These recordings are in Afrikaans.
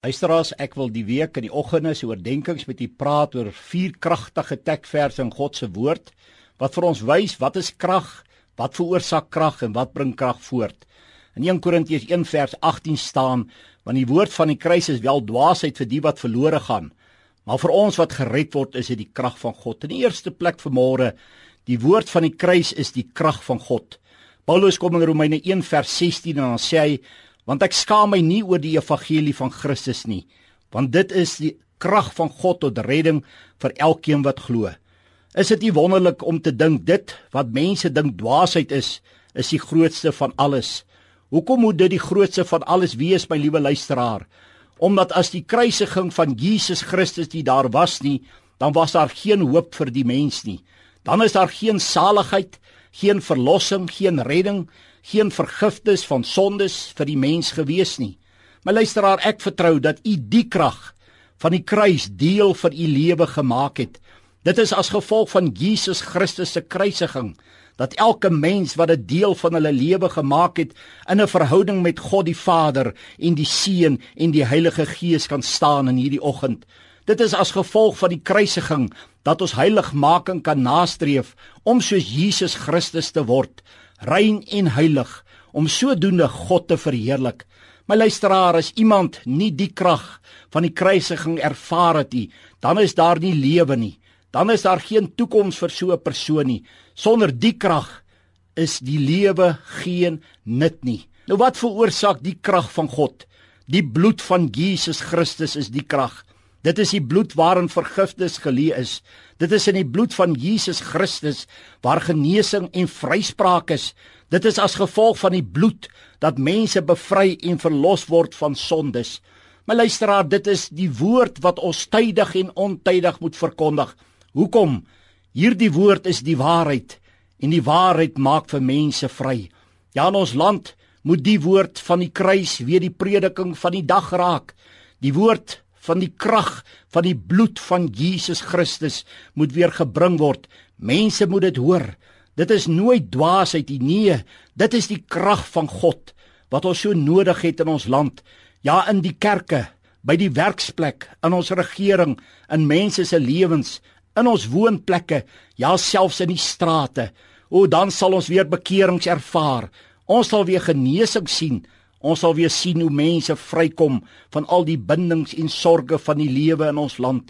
Luisteraars, ek wil die week in die oggendene se oordeenkings met u praat oor vier kragtige tekverse in God se woord wat vir ons wys wat is krag, wat veroorsaak krag en wat bring krag voort. In 1 Korintiërs 1 vers 18 staan: "Want die woord van die kruis is wel dwaasheid vir die wat verlore gaan, maar vir ons wat gered word, is dit die krag van God." In die eerste plek vanmôre, die woord van die kruis is die krag van God. Paulus kom in Romeine 1 vers 16 en dan sê hy want ek skaam my nie oor die evangelie van Christus nie want dit is die krag van God tot redding vir elkeen wat glo. Is dit nie wonderlik om te dink dit wat mense dink dwaasheid is is die grootste van alles? Hoekom moet dit die grootste van alles wees my liewe luisteraar? Omdat as die kruisiging van Jesus Christus nie daar was nie dan was daar geen hoop vir die mens nie dan is daar geen saligheid geen verlossing geen redding geen vergifnis van sondes vir die mens gewees nie. My luisteraar, ek vertrou dat U die krag van die kruis deel van U lewe gemaak het. Dit is as gevolg van Jesus Christus se kruisiging dat elke mens wat 'n deel van hulle lewe gemaak het in 'n verhouding met God die Vader en die Seun en die Heilige Gees kan staan in hierdie oggend. Dit is as gevolg van die kruisiging dat ons heiligmaking kan nastreef om soos Jesus Christus te word rein en heilig om sodoende God te verheerlik. My luisteraar, as iemand nie die krag van die kruisiging ervaar het nie, dan is daar nie lewe nie. Dan is daar geen toekoms vir so 'n persoon nie. Sonder die krag is die lewe geen nut nie. Nou wat veroorsaak die krag van God? Die bloed van Jesus Christus is die krag. Dit is die bloed waarin vergifnis gelê is. Dit is in die bloed van Jesus Christus waar genesing en vryspraak is. Dit is as gevolg van die bloed dat mense bevry en verlos word van sondes. My luisteraar, dit is die woord wat ons tydig en ontydig moet verkondig. Hoekom? Hierdie woord is die waarheid en die waarheid maak vir mense vry. Ja, in ons land moet die woord van die kruis weer die prediking van die dag raak. Die woord van die krag van die bloed van Jesus Christus moet weer gebring word. Mense moet dit hoor. Dit is nooit dwaasheid nie. Nee, dit is die krag van God wat ons so nodig het in ons land. Ja, in die kerke, by die werksplek, in ons regering, in mense se lewens, in ons woonplekke, ja selfs in die strate. O, dan sal ons weer bekerings ervaar. Ons sal weer genesing sien. Ons sal weer sien hoe mense vrykom van al die bindings en sorges van die lewe in ons land.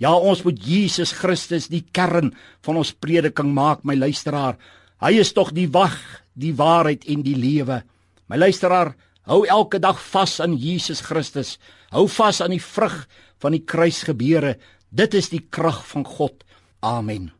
Ja, ons moet Jesus Christus die kern van ons prediking maak, my luisteraar. Hy is tog die wag, die waarheid en die lewe. My luisteraar, hou elke dag vas aan Jesus Christus. Hou vas aan die vrug van die kruisgebeure. Dit is die krag van God. Amen.